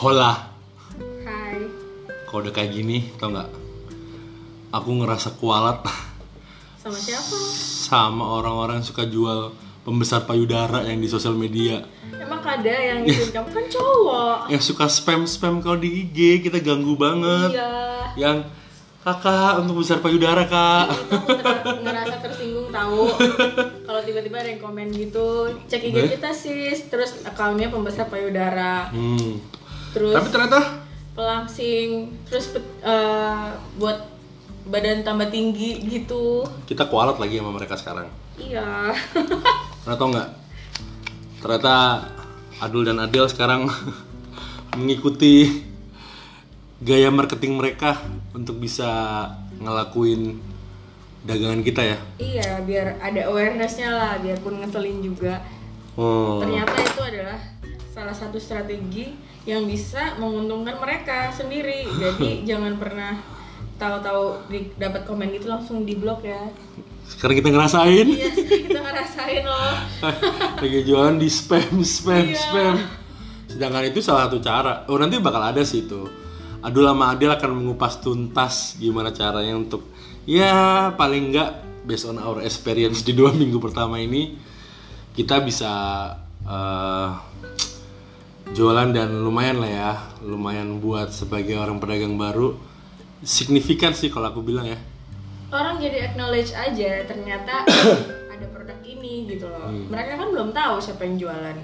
Hola, Hai. kalau udah kayak gini, tau nggak? Aku ngerasa kualat Sama siapa? sama orang-orang yang suka jual pembesar payudara yang di sosial media. Emang ada yang ngikutin kamu kan cowok. Yang suka spam-spam kalau di IG, kita ganggu banget. Iya. Yang kakak untuk besar payudara kak. Itu aku ter- ngerasa tersinggung tahu. Kalau tiba-tiba ada yang komen gitu, cek IG kita sis, terus akunnya pembesar payudara, Hmm. Terus Tapi ternyata pelangsing, terus eh, buat badan tambah tinggi gitu. kita kualat lagi sama mereka sekarang. Iya. Karena tau nggak? Ternyata Adul dan Adel sekarang mengikuti gaya marketing mereka untuk bisa ngelakuin dagangan kita ya. iya, biar ada awarenessnya lah, biarpun ngeselin juga. Oh. ternyata itu adalah salah satu strategi yang bisa menguntungkan mereka sendiri jadi jangan pernah tahu-tahu dapat komen gitu langsung di blok ya Sekarang kita ngerasain iya kita ngerasain loh lagi jualan di spam spam Iya. spam. Sedangkan itu salah satu cara. Oh nanti bakal ada sih itu. Adul sama Adel akan mengupas tuntas gimana caranya untuk ya paling enggak based on our experience di dua minggu pertama ini kita bisa eh, jualan dan lumayan lah ya. Lumayan buat sebagai orang pedagang baru. Signifikan sih kalau aku bilang ya. Orang jadi acknowledge aja ternyata ada produk ini gitu loh. Hmm. mereka kan belum tahu siapa yang jualan.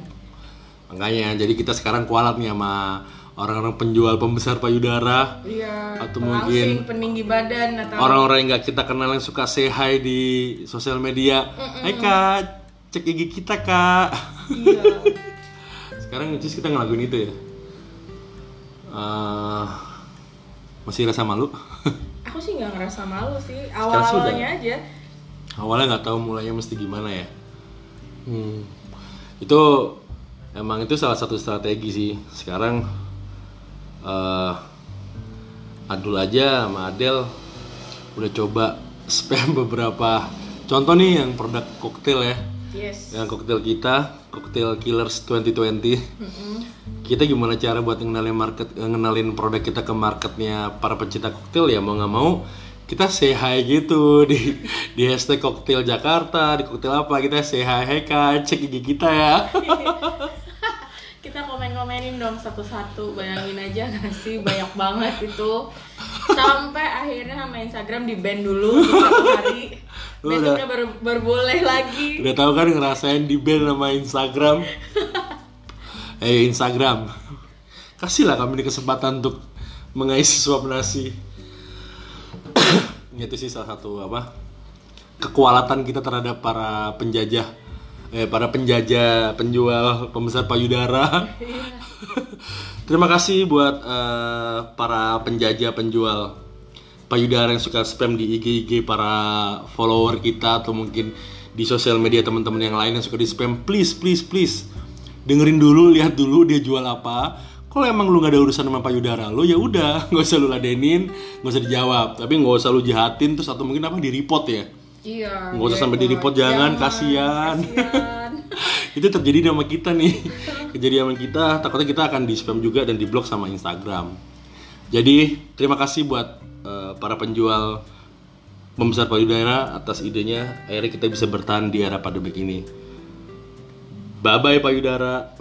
Makanya jadi kita sekarang kualat nih sama orang-orang penjual pembesar payudara. Iya Atau pelangsing, peninggi badan atau orang-orang yang nggak kita kenal yang suka say hi di sosial media. Hai kak. Cek IG kita kak. Iya sekarang Cis kita ngelakuin itu ya. Eh, masih rasa malu? Aku sih nggak ngerasa malu sih. Sudah. awal-awalnya aja. Awalnya nggak tahu mulainya mesti gimana ya. Hmm. itu emang itu salah satu strategi sih. Sekarang eh Adul aja sama Adel udah coba spam beberapa contoh nih yang produk koktail ya yes. Yang koktail kita koktail killers 2020 kita gimana cara buat ngenalin market eh, ngenalin produk kita ke marketnya para pencinta koktail? Ya mau nggak mau kita say hi gitu di di hashtag koktail Jakarta di koktail apa? Kita say hi hey kak cek IG kita ya. Kita komen-komenin dong satu-satu bayangin aja gak sih? Banyak banget itu. Sampai akhirnya sama Instagram di ban dulu satu hari Lu besoknya baru, baru boleh lagi. Udah tahu kan ngerasain di band sama Instagram? Eh Instagram. Kasihlah kami ini kesempatan untuk mengais suap nasi. Itu sih salah satu apa kekualatan kita terhadap para penjajah eh para penjajah penjual pembesar payudara. Terima kasih buat eh, para penjajah penjual payudara yang suka spam di IG IG para follower kita atau mungkin di sosial media teman-teman yang lain yang suka di spam please please please. Dengerin dulu lihat dulu dia jual apa. Kalau emang lu nggak ada urusan sama payudara lu ya udah nggak usah lu ladenin nggak usah dijawab. Tapi nggak usah lu jahatin terus atau mungkin apa di report ya. Iya nggak usah sampai di report jangan kasihan. kasihan. itu terjadi sama kita nih. Kejadian sama kita takutnya kita akan di spam juga dan di blok sama Instagram. Jadi terima kasih buat eh, para penjual pembesar payudara atas idenya akhirnya kita bisa bertahan di era pandemik ini. Bye bye payudara